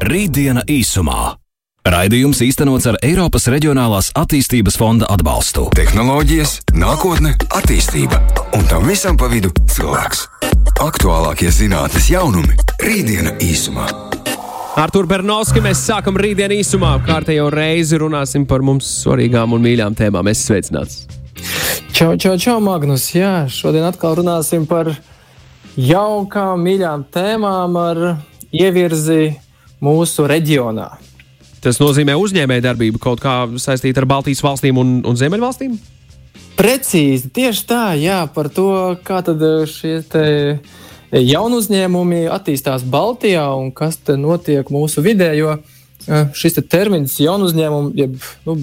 Rītdiena īsumā. Raidījums īstenots ar Eiropas Reģionālās attīstības fonda atbalstu. Tehnoloģijas, nākotne, attīstība un tam visam pa vidu cilvēks. Aktuālākie zinātnes jaunumi - Rītdiena īsumā. Ar Turu Bernovski mēs sākam rītdienu īsumā. Kārtējo reizi runāsim par mums svarīgām un mīļām tēmām. Es sveicināts! Čau, čau, čau, Magnus! Jā, šodien atkal runāsim par jaukām, mīļām tēmām ar ievirzi mūsu reģionā. Tas nozīmē uzņēmēju darbību kaut kā saistīta ar Baltijas valstīm un, un Ziemeļvalstīm? Precīzi, tieši tā, jā, par to, kā tad šie jaunu uzņēmumi attīstās Baltijā un kas te notiek mūsu vidē. Jo šis te termins jaunu uzņēmumu, jeb nu,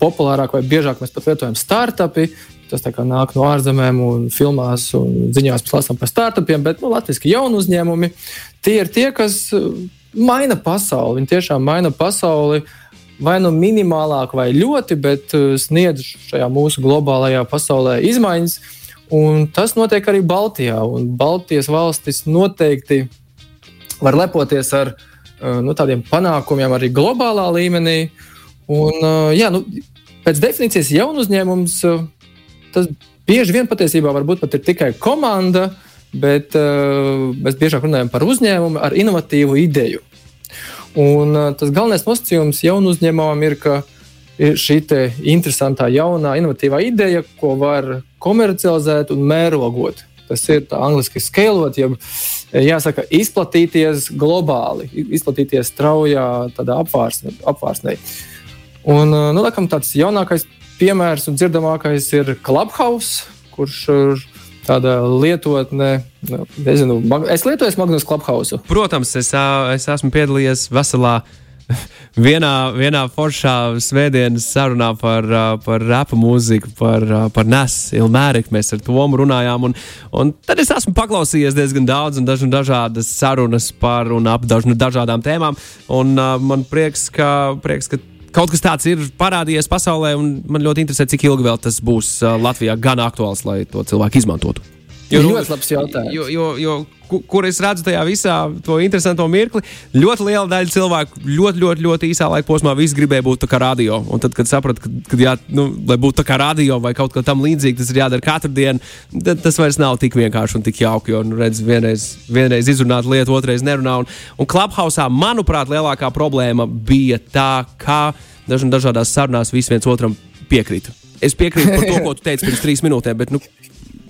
populārāk vai biežāk mēs pat lietojam startupi. Tas nāk no ārzemēm, un filmās un ziņās mēs lasām par startupiem, bet nu, latviešu jaunu uzņēmumi tie ir tie, kas maina pasauli. Viņi tiešām maina pasauli vai nu minimālāk, vai ļoti, bet uh, sniedz šajā mūsu globālajā pasaulē izmaiņas. Un tas notiek arī Baltijā. Baltijas valstis noteikti var lepoties ar uh, nu, tādiem panākumiem arī globālā līmenī. Un, uh, jā, nu, pēc definīcijas jaunu uzņēmums tas bieži vien patiesībā varbūt pat ir tikai komanda, bet mēs biežāk runājam par uzņēmumu ar inovatīvu ideju. Un, tas galvenais nosacījums jaunu uzņēmumam ir, ka ir šī interesantā, jaunā, inovatīvā ideja, ko var komercializēt un mērogot. Tas ir angļuiski scalot, jeb jāsaka, izplatīties globāli, izplatīties straujā apvārsnē. apvārsnē. Un, nu, laikam, tāds jaunākais piemērs un dzirdamākais ir Clubhouse, kurš tāda lietotne. Nu, nezinu, es lietoju Magnus Clubhouse. Protams, es, es esmu piedalījies veselā. Vienā, vienā foršā svētdienas sarunā par, par rapa mūziku, par, par nesu Ilmēriku mēs ar Tomu runājām. Un, un tad es esmu paklausījies diezgan daudz un daž, dažādas sarunas par un ap daž, dažādām tēmām. Un uh, man prieks, ka, prieks, ka kaut kas tāds ir parādījies pasaulē, un man ļoti interesē, cik ilgi vēl tas būs Latvijā gan aktuāls, lai to cilvēku izmantotu. Jo, ļoti labs jautājums. Jo, jo, jo, kur es redzu tajā visā to interesanto mirkli, ļoti liela daļa cilvēku ļoti, ļoti, ļoti īsā laika posmā viss gribēja būt kā radio. Un tad, kad sapratu, ka, kad jā, nu, lai būtu kā radio vai kaut kā tam līdzīga, tas ir jādara katru dienu, tad tas vairs nav tik vienkārši un tik jauki. Jo, nu, redz, vienreiz, vienreiz izrunāt lietu, otrreiz nerunā. Un, un Clubhouse, manuprāt, lielākā problēma bija tā, ka dažādās sarunās viens viens otram piekrita. Es piekrītu par to, ko tu teici pirms trīs minūtēm, bet nu,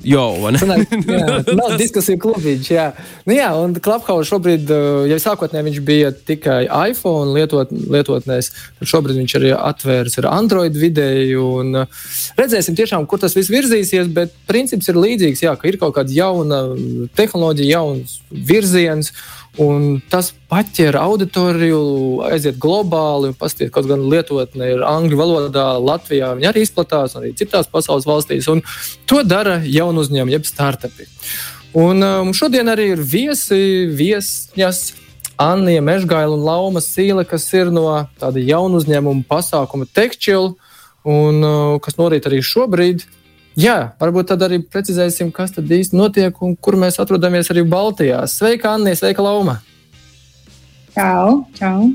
Jau, jā, nav diskusiju klubiņš. Jā. Nu, jā, un Clubhouse šobrīd, uh, ja sākotnēji viņš bija tikai iPhone lietot, lietotnēs, tad šobrīd viņš arī atvērs ar Android vidēju. Un, uh, redzēsim, tiešām, kur tas viss virzīsies, bet princips ir līdzīgs, jā, ka ir kaut kāda jauna tehnoloģija, jauns virziens. Un tas paķer auditoriju, aiziet globāli, un paskatīt, kaut gan lietotne ir angļu valodā, Latvijā viņa arī izplatās, un arī citās pasaules valstīs. To dara jaunu uzņēmumu, jeb startupi. Un um, šodien arī ir viesi, viesņas. Anna Mežgaila un Lauma Sīle, kas ir no tāda jaunu uzņēmumu pasākuma Techchill, un uh, kas norit arī šobrīd. Jā, varbūt tad arī precizēsim, kas tad īsti notiek un kur mēs atrodamies arī Baltijā. Sveika, Anna, sveika, Lauma! Čau! čau.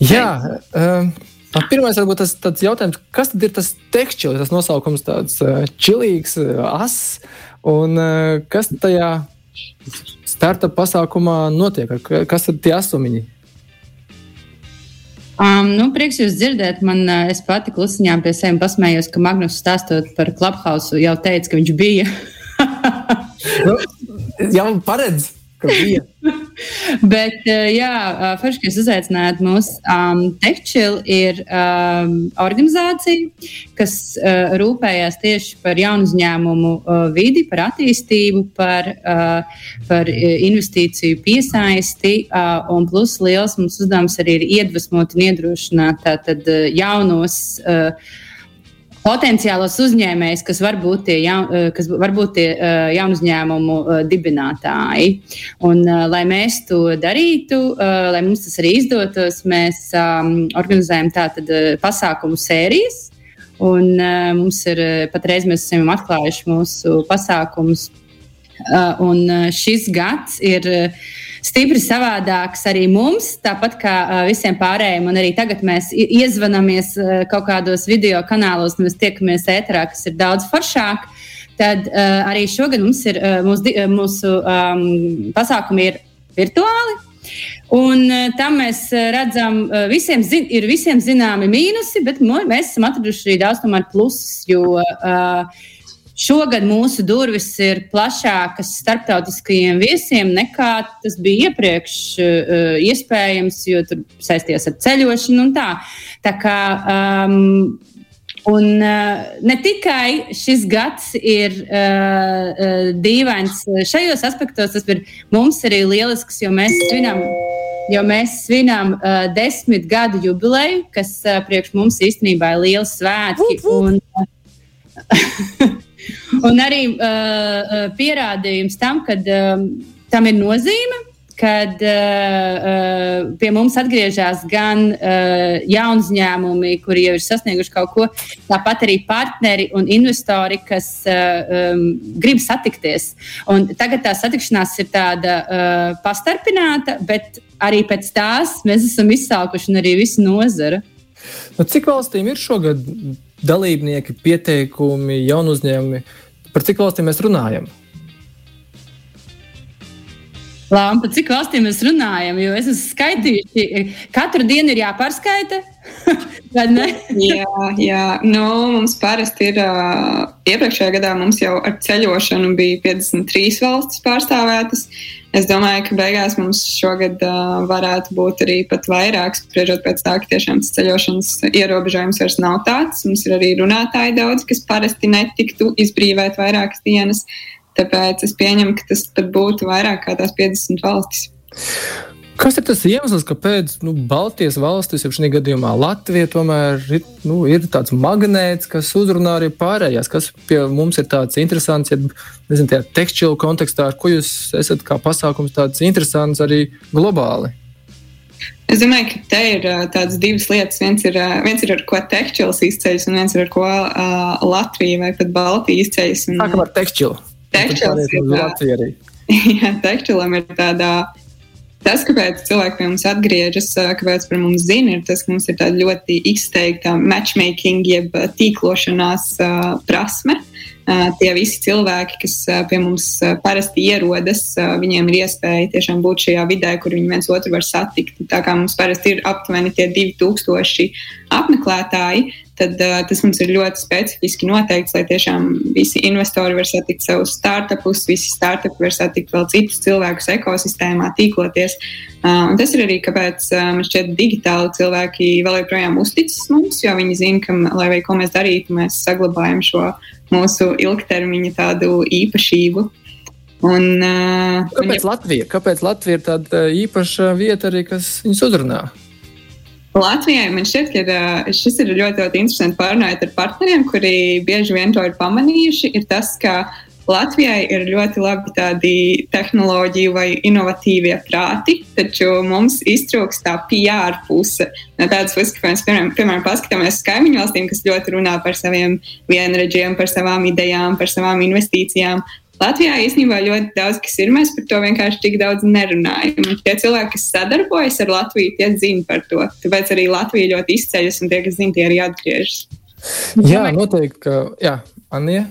Jā, um, pirmais varbūt tas jautājums, kas tad ir tas tekstils, tas nosaukums tāds uh, čilīgs, uh, ass, un uh, kas tajā startup pasākumā notiek, kas tad tie asumiņi? Um, nu, prieks jūs dzirdēt. Man, uh, es pati klusiņā pie sevis pasmējos, ka Magnus stāstot par Clubhouse jau teica, ka viņš bija. nu, jau paredz. Bet, jā, forši, ka jūs uzaicinājāt mūs. Um, Techchill ir um, organizācija, kas uh, rūpējās tieši par jaunu uzņēmumu uh, vidi, par attīstību, par, uh, par investīciju piesaisti. Uh, un plus liels mums uzdevums arī ir iedvesmot un iedrošināt tātad, uh, jaunos. Uh, potenciālos uzņēmējus, kas var būt tie, jaun, eh, kas var būt tie uh, jaunu uzņēmumu uh, dibinātāji. Un, uh, lai mēs to darītu, uh, lai mums tas arī izdotos, mēs um, organizējam tātad uh, pasākumu sērijas. Un, uh, mums ir patreiz mēs esam atklājuši mūsu pasākumus. Uh, un šis gads ir uh, stipri savādāks arī mums, tāpat kā visiem pārējiem. Un arī tagad mēs iezvanamies kaut kādos video kanālos, mēs tiekamies ēterā, kas ir daudz foršāk. Tad uh, arī šogad mums ir uh, mūsu, mūsu um, pasākumi ir virtuāli. Un tam mēs redzam, visiem zin, ir visiem zināmi mīnusi, bet mēs esam atraduši arī daudz plusus. Jo uh, Šogad mūsu durvis ir plašākas starptautiskajiem viesiem nekā tas bija iepriekš uh, iespējams, jo tur saisties ar ceļošanu un tā. Tā kā um, Un, uh, ne tikai šis gads ir uh, uh, dīvains šajos aspektos, tas ir mums arī lielisks, jo mēs svinam, jo mēs svinam uh, desmit gadu jubileju, kas uh, priekš mums īstenībā ir liels svētki. Un, uh, Un arī uh, pierādījums tam, ka uh, tam ir nozīme, kad uh, pie mums atgriežas gan uh, jauni uzņēmumi, kuri jau ir sasnieguši kaut ko, tāpat arī partneri un investori, kas uh, um, grib satikties. Un tagad tā satikšanās ir tāda uh, pastarpināta, bet arī pēc tās mēs esam izsaukuši arī visu nozara. Nu, cik valstīm ir šogad dalībnieki, pieteikumi, jaunu uzņēmumi? Par cik valstīm mēs runājam? Lām, par cik valstīm mēs runājam? Jo es esmu skaitījuši, katru dienu ir jāpārskaita. jā, jā. Nu, mums parasti ir. Uh, iepriekšējā gadā mums jau ar ceļošanu bija 53 valstis pārstāvētas. Es domāju, ka beigās mums šogad uh, varētu būt arī pat vairāk, spriežot pēc tā, ka tiešām tas ceļošanas ierobežojums vairs nav tāds. Mums ir arī runātāji daudz, kas parasti netiktu izbrīvēt vairākas dienas. Tāpēc es pieņemu, ka tas būtu vairāk kā tās 50 valstis. Kas ir tas iemesls, kāpēc nu, Baltijas valstis, jau šajā gadījumā Latvija, tomēr ir, nu, ir tāds magnēts, kas uzrunā arī pārējās? Kas pie mums ir tāds interesants, ja nezinu, tajā tekstilu kontekstā, ar ko jūs esat kā pasākums tāds interesants arī globāli? Es domāju, ka te ir uh, tādas divas lietas. Viens ir, uh, viens ir ar ko tekstils izceļas, un viens ir ar ko uh, Latvija vai pat Baltija izceļas. Un, Sākam ar tekstilu. Tekstils ir Latvija arī. Jā, tekstilam ir tādā Tas, kāpēc cilvēki pie mums atgriežas, kāpēc par mums zina, ir tas, ka mums ir tāda ļoti izteikta matchmaking, jeb tīklošanās prasme. Tie visi cilvēki, kas pie mums parasti ierodas, viņiem ir iespēja tiešām būt šajā vidē, kur viņi viens otru var satikt. Tā kā mums parasti ir aptuveni tie 2000 apmeklētāji, tad uh, tas mums ir ļoti specifiski noteikts, lai tiešām visi investori var satikt savus startupus, visi startupi var satikt vēl citus cilvēkus ekosistēmā, tīkloties. Uh, un tas ir arī, kāpēc uh, man šķiet, digitāli cilvēki vēl joprojām uzticas mums, jo viņi zina, ka, lai arī ko mēs darītu, mēs saglabājam šo mūsu ilgtermiņa tādu īpašību. Un, uh, Kāpēc, un, ja... Latvija? Kāpēc Latvija ir tāda īpaša vieta arī, kas viņus uzrunā? Latvijai man šķiet, ka šis ir ļoti, ļoti interesanti pārunājot ar partneriem, kuri bieži vien to ir pamanījuši. Ir tas, ka Latvijai ir ļoti labi tādi tehnoloģiju vai inovatīvie prāti, taču mums iztrūks tā PR puse. No tādas puses, ka mēs, piemēram, piemēram paskatāmies uz kaimiņu valstīm, kas ļoti runā par saviem vienreģiem, par savām idejām, par savām investīcijām. Latvijā īstenībā ļoti daudz kas ir. Mēs par to vienkārši tik daudz nerunājam. Un tie cilvēki, kas sadarbojas ar Latviju, tie zina par to. Tāpēc arī Latvija ļoti izceļas, un tie, kas zina, tie arī atgriežas. Jā, noteikti. Ka, jā, Anija.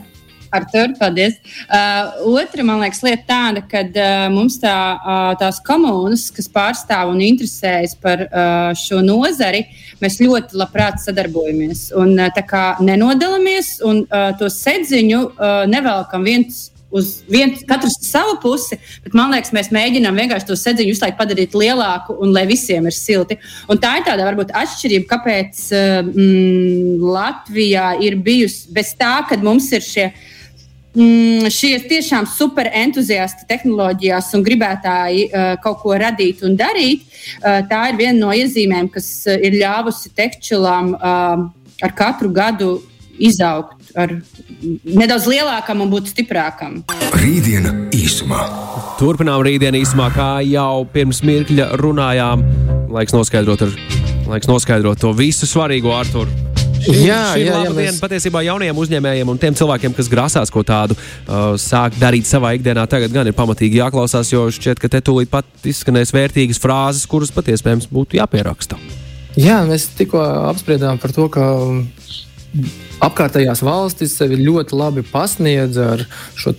Artur, paldies. Uh, otra, man liekas, lieta tāda, ka uh, mums tā, uh, tās komunas, kas pārstāv un interesējas par uh, šo nozari, mēs ļoti labprāt sadarbojamies. Un uh, tā kā nenodalāmies un uh, to sedziņu uh, nevelkam viens uz vienu, katrs savu pusi, bet man liekas, mēs mēģinām vienkārši to sedziņu visu laiku padarīt lielāku un lai visiem ir silti. Un tā ir tāda varbūt atšķirība, kāpēc mm, Latvijā ir bijusi bez tā, ka mums ir šie. Mm, šie tiešām super entuziasti tehnoloģijās un gribētāji uh, kaut ko radīt un darīt, uh, tā ir viena no iezīmēm, kas ir ļāvusi tekšķilām uh, ar katru gadu izaugt ar nedaudz lielākam un būt stiprākam. Rītdiena īsumā. Turpinām rītdienu īsumā, kā jau pirms mirkļa runājām. Laiks noskaidrot, ar, laiks noskaidrot to visu svarīgo, Artur. Šī, jā, šī jā, jā, mēs... patiesībā jaunajiem uzņēmējiem un tiem cilvēkiem, kas grasās ko tādu uh, sākt darīt savā ikdienā, tagad gan ir pamatīgi jāklausās, jo šķiet, ka te tūlīt pat izskanēs vērtīgas frāzes, kuras patiesībā būtu jāpieraksta. Jā, mēs tikko apspriedām par to, ka apkārtējās valstis sevi ļoti labi pasniedz ar šo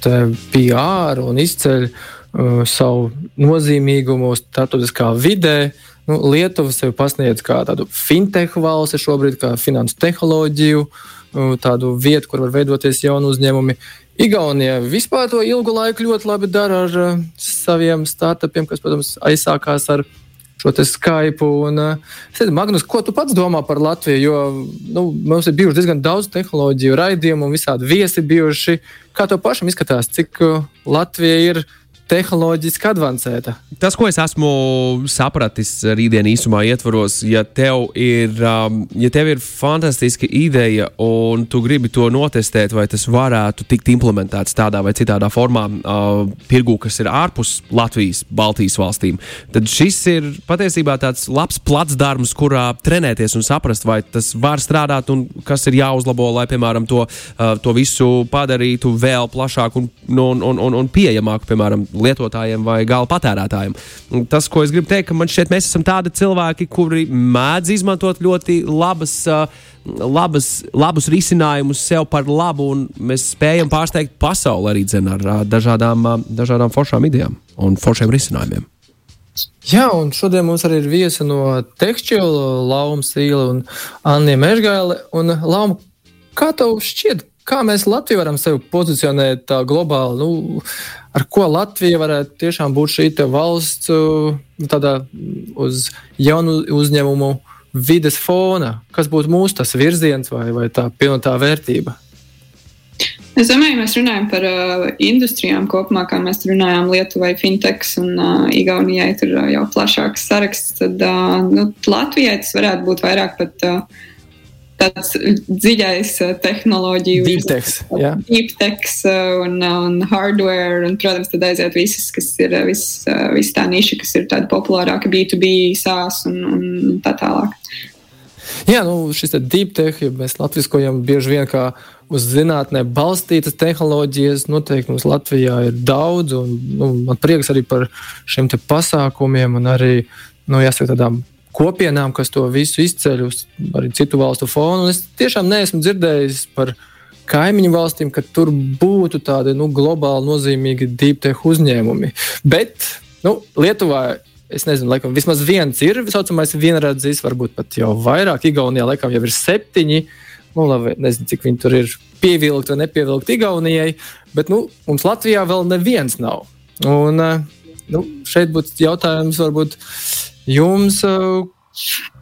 PR un izceļ uh, savu nozīmīgumu starptautiskā vidē. Nu, Lietuva sevi pasniedz kā tādu fintech valsti šobrīd, kā finansu tehnoloģiju, uh, tādu vietu, kur var veidoties jauni uzņēmumi. Igaunija vispār to ilgu laiku ļoti labi dara ar uh, saviem startupiem, kas, protams, aizsākās ar šo Skype. Un, uh, Magnus, ko tu pats domā par Latviju? Jo nu, mums ir bijuši diezgan daudz tehnoloģiju raidījumu un visādi viesi bijuši. Kā tev pašam izskatās, cik uh, Latvija ir? Tehnoloģiski avansēta. Tas, ko es esmu sapratis rītdienas īsumā, ietvaros, ja tev, ir, um, ja tev ir fantastiska ideja un tu gribi to notestēt, vai tas varētu tikt implementēts tādā vai citādā formā, uh, tirgu, kas ir ārpus Latvijas, Baltijas valstīm, tad šis ir patiesībā tāds labs placdarms, kurā trenēties un saprast, vai tas var strādāt un kas ir jāuzlabo, lai, piemēram, to, uh, to visu padarītu vēl plašāku un, un, un, un, un pieejamāku, piemēram, lietotājiem vai gala patērētājiem. Tas, ko es gribu teikt, ka man šķiet, mēs esam tādi cilvēki, kuri mēdz izmantot ļoti labas. Uh, labas, labus risinājumus sev par labu, un mēs spējam pārsteigt pasauli arī dzen, ar dažādām, dažādām foršām idejām un foršiem risinājumiem. Jā, un šodien mums arī ir viesi no Tekstila, Lauma Sīla un Anna Mežgāle. Un, Lauma, kā tev šķiet, kā mēs Latviju varam sevi pozicionēt tā globāli? Nu, ar ko Latvija varētu tiešām būt šī valsts uh, tādā uz jaunu uzņēmumu vides fona, kas būtu mūsu tas virziens vai, vai tā pilnotā vērtība? Es domāju, mēs runājam par uh, industrijām kopumā, kā mēs runājām Lietuvai, Fintechs un uh, Igaunijai. Tur uh, jau plašāks saraksts. Tad uh, nu, Latvijai tas varētu būt vairāk pat. Uh, tāds dziļais uh, tehnoloģiju, deeptechs, jā. deeptechs uh, un, uh, un hardware, un, protams, tad aiziet visas, kas ir vis, vis tā niša, kas ir tāda populārāka B2B, SaaS un, un tā tālāk. Jā, nu, šis deeptech, ja mēs latviskojam bieži vien kā uz zinātnē balstītas tehnoloģijas, noteikti mums Latvijā ir daudz, un nu, man prieks arī par šiem pasākumiem un arī, nu, jāsaka, tādām kopienām, kas to visu izceļ uz arī citu valstu fonu. Un es tiešām neesmu dzirdējis par kaimiņu valstīm, ka tur būtu tādi nu, globāli nozīmīgi deep tech uzņēmumi. Bet nu, Lietuvā. Es nezinu, laikam, vismaz viens ir tā saucamais vienradzis, varbūt pat jau vairāk. Igaunijā laikam jau ir septiņi. Nu, labi, nezinu, cik viņi tur ir pievilkti vai nepievilkti Igaunijai, bet nu, mums Latvijā vēl neviens nav. Un, nu, šeit būtu jautājums, varbūt, jums.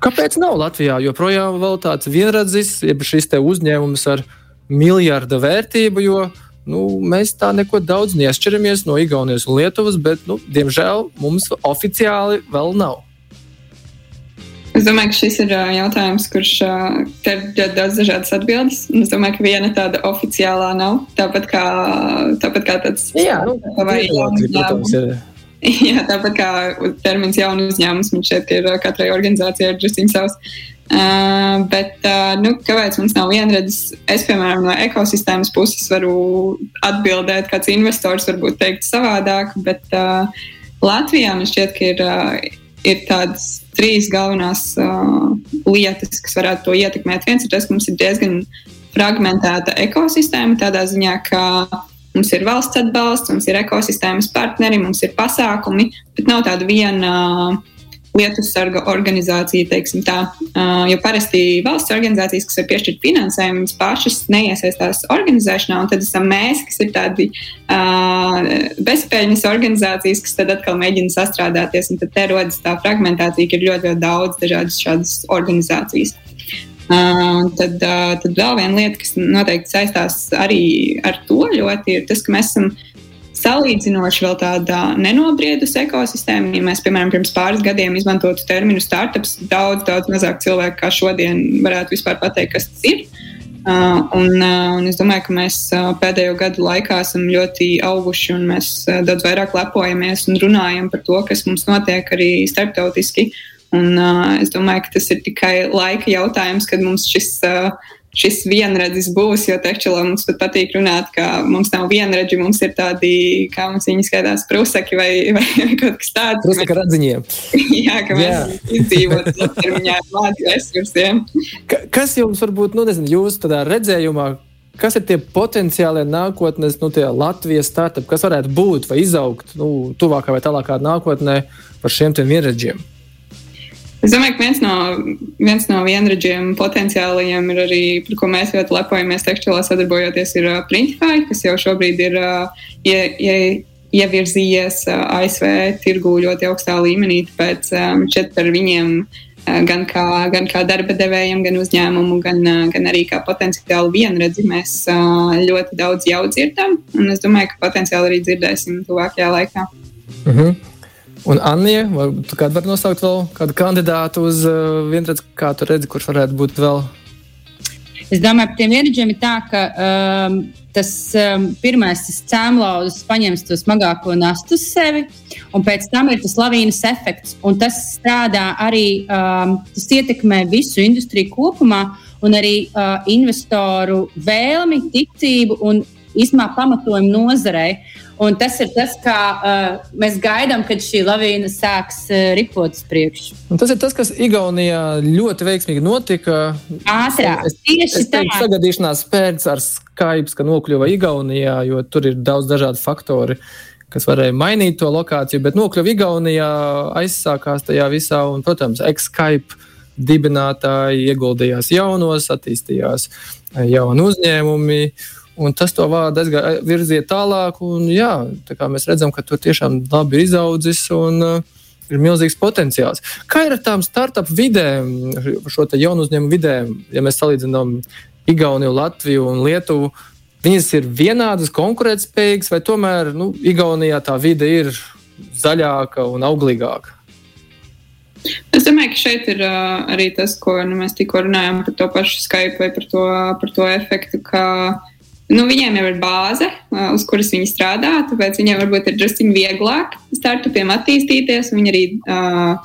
Kāpēc nav Latvijā joprojām tāds vienradzis, jeb šis uzņēmums ar miljarda vērtību? Jo nu, mēs tā neko daudz neatšķiramies no Igaunijas un Lietuvas, bet, nu, diemžēl, mums oficiāli vēl nav. Es domāju, ka šis ir jautājums, kurš ir ļoti daudz dažādas atbildes. Es domāju, ka viena tāda oficiālā nav. Tāpat kā, tāpat kā tāds - jā, nu, vai, jā, protams, ir. Jā, tāpat kā termins jaunu uzņēmums, man šeit ir katrai organizācijai drusciņš savs. Uh, bet, uh, nu, kāpēc mums nav vienredzes? Es, piemēram, no ekosistēmas puses varu atbildēt, kāds investors varbūt teikt savādāk, bet uh, Latvijā man šķiet, ka ir, uh, ir tādas trīs galvenās uh, lietas, kas varētu to ietekmēt. Viens ir tas, ka mums ir diezgan fragmentēta ekosistēma tādā ziņā, ka Mums ir valsts atbalsts, mums ir ekosistēmas partneri, mums ir pasākumi, bet nav tāda viena lietu sarga organizācija, teiksim tā. Uh, jo parasti valsts organizācijas, kas var piešķirt finansējumu, viņas pašas neiesaistās organizēšanā, un tad esam mēs, kas ir tādi uh, bezpēļņas organizācijas, kas tad atkal mēģina sastrādāties, un tad te rodas tā fragmentācija, ka ir ļoti, ļoti daudz dažādas šādas organizācijas. Uh, tad, uh, tad vēl viena lieta, kas noteikti saistās arī ar to ļoti, ir tas, ka mēs esam salīdzinoši vēl tāda nenobriedusi ekosistēma. Ja mēs, piemēram, pirms pāris gadiem izmantotu terminu startups, daudz, daudz mazāk cilvēku kā šodien varētu vispār pateikt, kas tas ir. Uh, un, uh, un es domāju, ka mēs uh, pēdējo gadu laikā esam ļoti auguši un mēs uh, daudz vairāk lepojamies un runājam par to, kas mums notiek arī starptautiski. Un, uh, es domāju, ka tas ir tikai laika jautājums, kad mums šis. Uh, šis vienredzis būs, jo tekšķilā mums pat patīk runāt, ka mums nav vienredzi, mums ir tādi, kā mums viņi skaitās, prusaki vai, vai, vai kaut kas tāds. Prusaka radziņiem. Jā, ka mēs izdzīvot ilgtermiņā ar māju resursiem. Ka, kas jums varbūt, nu nezinu, jūs tādā redzējumā, kas ir tie potenciālie nākotnes, nu tie Latvijas startupi, kas varētu būt vai izaugt, nu, tuvākā vai tālākā nākotnē par šiem tiem vienredziem? Es domāju, ka viens no, viens no vienradžiem potenciālajiem ir arī, par ko mēs ļoti lepojamies tekstilā sadarbojoties, ir uh, Printify, kas jau šobrīd ir uh, ie, ie, ievirzījies uh, ASV tirgū ļoti augstā līmenī. Tāpēc um, šeit par viņiem uh, gan kā, gan kā darba devējiem, gan uzņēmumu, gan, uh, gan arī kā potenciāli vienredzi mēs uh, ļoti daudz jau dzirdam. Un es domāju, ka potenciāli arī dzirdēsim tuvākajā laikā. Uh mhm. -huh. Un Anija, varbūt kādu var nosaukt vēl kādu kandidātu uz uh, vienredzi, kā tu redzi, kurš varētu būt vēl? Es domāju, par tiem ierīčiem ir tā, ka um, tas um, pirmais tas cēlonis paņems to smagāko nastu uz sevi, un pēc tam ir tas lavīnas efekts. Tas strādā arī, um, tas ietekmē visu industriju kopumā, un arī uh, investoru vēlmi, ticību un īstenībā pamatojumu nozarei. Un tas ir tas, kā uh, mēs gaidām, kad šī lavīna sāks uh, ripot uz priekšu. Un tas ir tas, kas Igaunijā ļoti veiksmīgi notika. Ātrāk, tieši tā. Sagadīšanās pēc ar Skype, ka nokļuva Igaunijā, jo tur ir daudz dažādu faktoru kas varēja mainīt to lokāciju, bet nokļuva Igaunijā, aizsākās tajā visā, un, protams, Skype dibinātāji ieguldījās jaunos, attīstījās jauni uzņēmumi. Un tas to vārdu virzīja tālāk. Un, jā, tā mēs redzam, ka tur tiešām labi ir izaudzis un uh, ir milzīgs potenciāls. Kā ir ar tām startup vidēm, šo jaunu uzņēmumu vidēm, ja mēs salīdzinām Igauniju, Latviju un Lietuvu? Viņas ir vienādas, konkurētspējīgas, vai tomēr nu, Igaunijā tā vide ir zaļāka un auglīgāka? Es domāju, ka šeit ir uh, arī tas, ko nu, mēs tikko runājām par to pašu Skype vai par to, par to efektu, ka uh, Nu, viņiem jau ir bāze, uz kuras viņi strādā, tāpēc viņiem varbūt ir drusku vieglāk startupiem attīstīties. Viņi arī,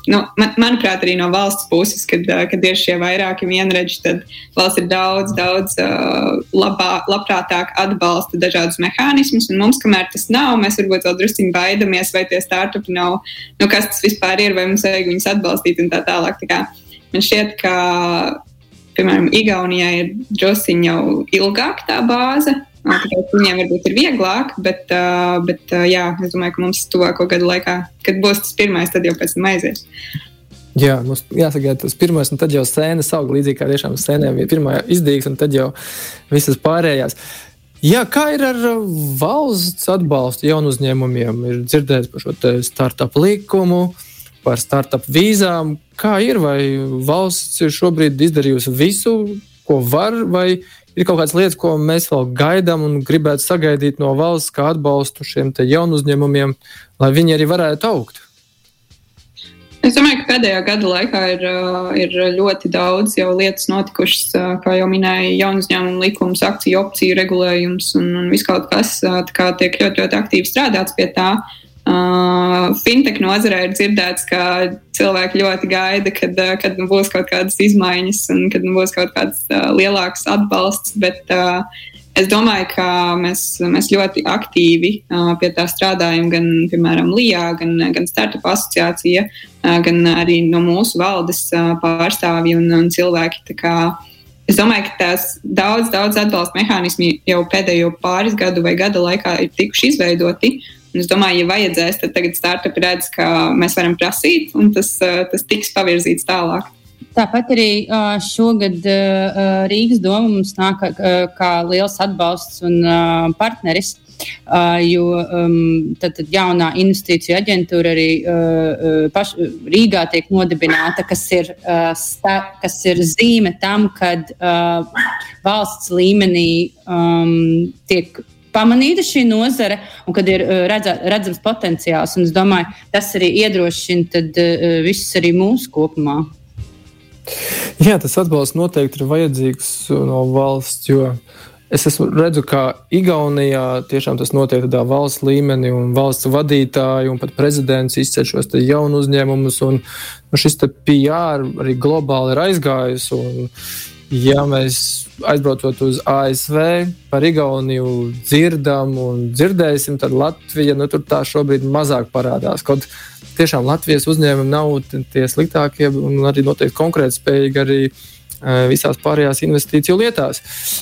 nu, man, manuprāt, arī no valsts puses, kad, kad ir šie vairāki vienredzi, tad valsts ir daudz, daudz labā, labprātāk atbalsta dažādus mehānismus. Un mums, kamēr tas nav, mēs varbūt vēl drusku baidamies, vai tie startupi nav, nu, kas tas vispār ir, vai mums vajag viņus atbalstīt un tā tālāk. Tā kā man šķiet, ka piemēram, Igaunijā ir drusciņi jau ilgāk tā bāze. Tāpēc viņiem varbūt ir vieglāk, bet, bet jā, es domāju, ka mums tuvāko gadu laikā, kad būs tas pirmais, tad jau pēc tam aizies. Jā, mums jāsagaida tas pirmais, un tad jau sēne aug līdzīgi kā tiešām sēnēm. Pirmā izdīgs, un tad jau visas pārējās. Jā, kā ir ar valsts atbalstu jaunu uzņēmumiem? Ir dzirdēts par šo startup likumu, par startup vīzām. Kā ir? Vai valsts ir šobrīd izdarījusi visu, ko var, vai ir kaut kādas lietas, ko mēs vēl gaidām un gribētu sagaidīt no valsts, kā atbalstu šiem jaunu uzņēmumiem, lai viņi arī varētu augt? Es domāju, ka pēdējā gada laikā ir, ir ļoti daudz lietas notikušas, kā jau minēja, jaunu uzņēmumu likums, akciju opciju regulējums un, un viss kaut kas, kā tiek ļoti, ļoti aktīvi strādāts pie tā. Uh, Uh, fintech nozarē ir dzirdēts, ka cilvēki ļoti gaida, kad, uh, kad nu būs kaut kādas izmaiņas un kad nu būs kaut kāds uh, lielāks atbalsts. Bet, uh, Es domāju, ka mēs, mēs ļoti aktīvi uh, pie tā strādājam, gan, piemēram, LIBā, gan, gan Startup asociācija, uh, gan arī no mūsu valdes uh, pārstāvji un, un cilvēki. Es domāju, ka tās daudz, daudz atbalsta mehānismi jau pēdējo pāris gadu vai gada laikā ir tikuši izveidoti. Un es domāju, ja vajadzēs, tad tagad startupi redz, ka mēs varam prasīt, un tas, eh, tas tiks pavirzīts tālāk. Tāpat arī šogad Rīgas doma mums nāk kā liels atbalsts un partneris. Uh, jo um, tad, tad jaunā investīciju aģentūra arī uh, paš, Rīgā tiek nodibināta, kas ir, uh, sta, kas ir zīme tam, ka uh, valsts līmenī um, tiek pamanīta šī nozare un kad ir uh, redza, redzams potenciāls. Es domāju, tas arī iedrošina tad, uh, visus arī mūsu kopumā. Jā, tas atbalsts noteikti ir vajadzīgs no valsts, jo Es esmu redzu, ka Igaunijā tiešām tas notiek tādā valsts līmenī, un valsts vadītāji un pat prezidents izceļ šos jaunu uzņēmumus. Un, nu, šis PR arī globāli ir aizgājis. Un, ja mēs aizbraucot uz ASV, par Igauniju dzirdam un dzirdēsim, tad Latvija nu, tur tā šobrīd mazāk parādās. Kaut tiešām Latvijas uzņēmumi nav tie sliktākie un arī noteikti konkurētspējīgi arī Eh, visās pārējās investīciju lietās.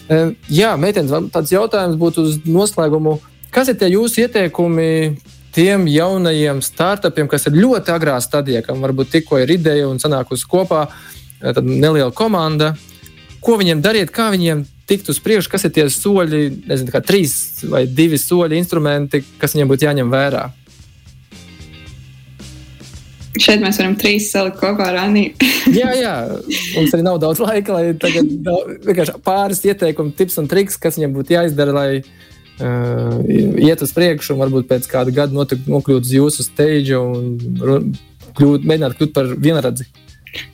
Eh, jā, meitenes, tāds jautājums būtu uz noslēgumu. Kas ir tie jūsu ieteikumi tiem jaunajiem startupiem, kas ir ļoti agrā stadijā, kam varbūt tikko ir ideja un sanākusi kopā eh, neliela komanda? Ko viņiem darīt, kā viņiem tikt uz priekšu, kas ir tie soļi, nezinu, kā trīs vai divi soļi, instrumenti, kas viņiem būtu jāņem vērā? Šeit mēs varam trīs salikt kopā ar Aniju. jā, jā, mums arī nav daudz laika, lai tagad vienkārši pāris ieteikumu, tips un triks, kas viņam būtu jāizdara, lai uh, iet uz priekšu un varbūt pēc kāda gada nokļūt uz jūsu stage un kļūt, mēģināt kļūt par vienradzi.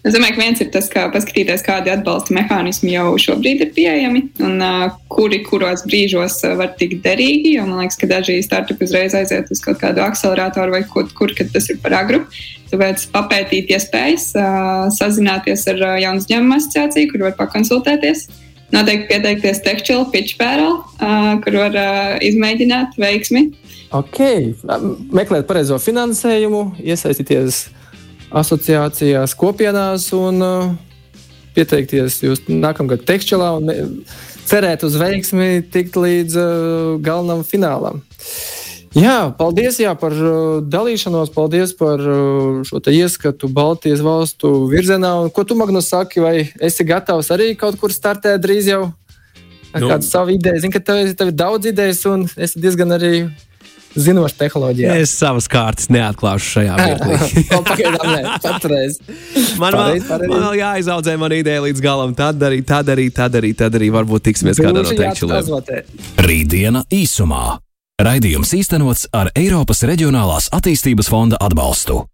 Es domāju, ka viens ir tas, kā paskatīties, kādi atbalsta mehānismi jau šobrīd ir pieejami un uh, kuri kuros brīžos uh, var tikt derīgi. Jo man liekas, ka daži startupi uzreiz aiziet uz kaut kādu akceleratoru vai kur, kur tas ir par agru. Tāpēc papētīt iespējas, uh, sazināties ar uh, jaunu uzņēmumu asociāciju, kur var pakonsultēties. Noteikti pieteikties Techchill, Pitchpēral, uh, kur var uh, izmēģināt veiksmi. Ok, meklēt pareizo finansējumu, iesaistīties asociācijās, kopienās un uh, pieteikties jūs nākamgad tekšķelā un cerēt uz veiksmi tikt līdz uh, galvenam finālam. Jā, paldies jā, par uh, dalīšanos, paldies par šo ieskatu Baltijas valstu virzienā. Un, ko tu, Magnus, saki, vai esi gatavs arī kaut kur startēt drīz jau? Nu. Kādu savu ideju? Zinu, ka tev, tev ir daudz idejas un esi diezgan arī zinoša tehnoloģija. Es savas kārtas neatklāšu šajā mirklī. Pagaidām, nē, patreiz. Man, pareiz, pareiz. man vēl jāizaudzē man ideja līdz galam. Tad arī, tad arī, tad arī, tad arī varbūt tiksimies kādā no teikšanām. Rītdiena īsumā. Raidījums īstenots ar Eiropas Reģionālās attīstības fonda atbalstu.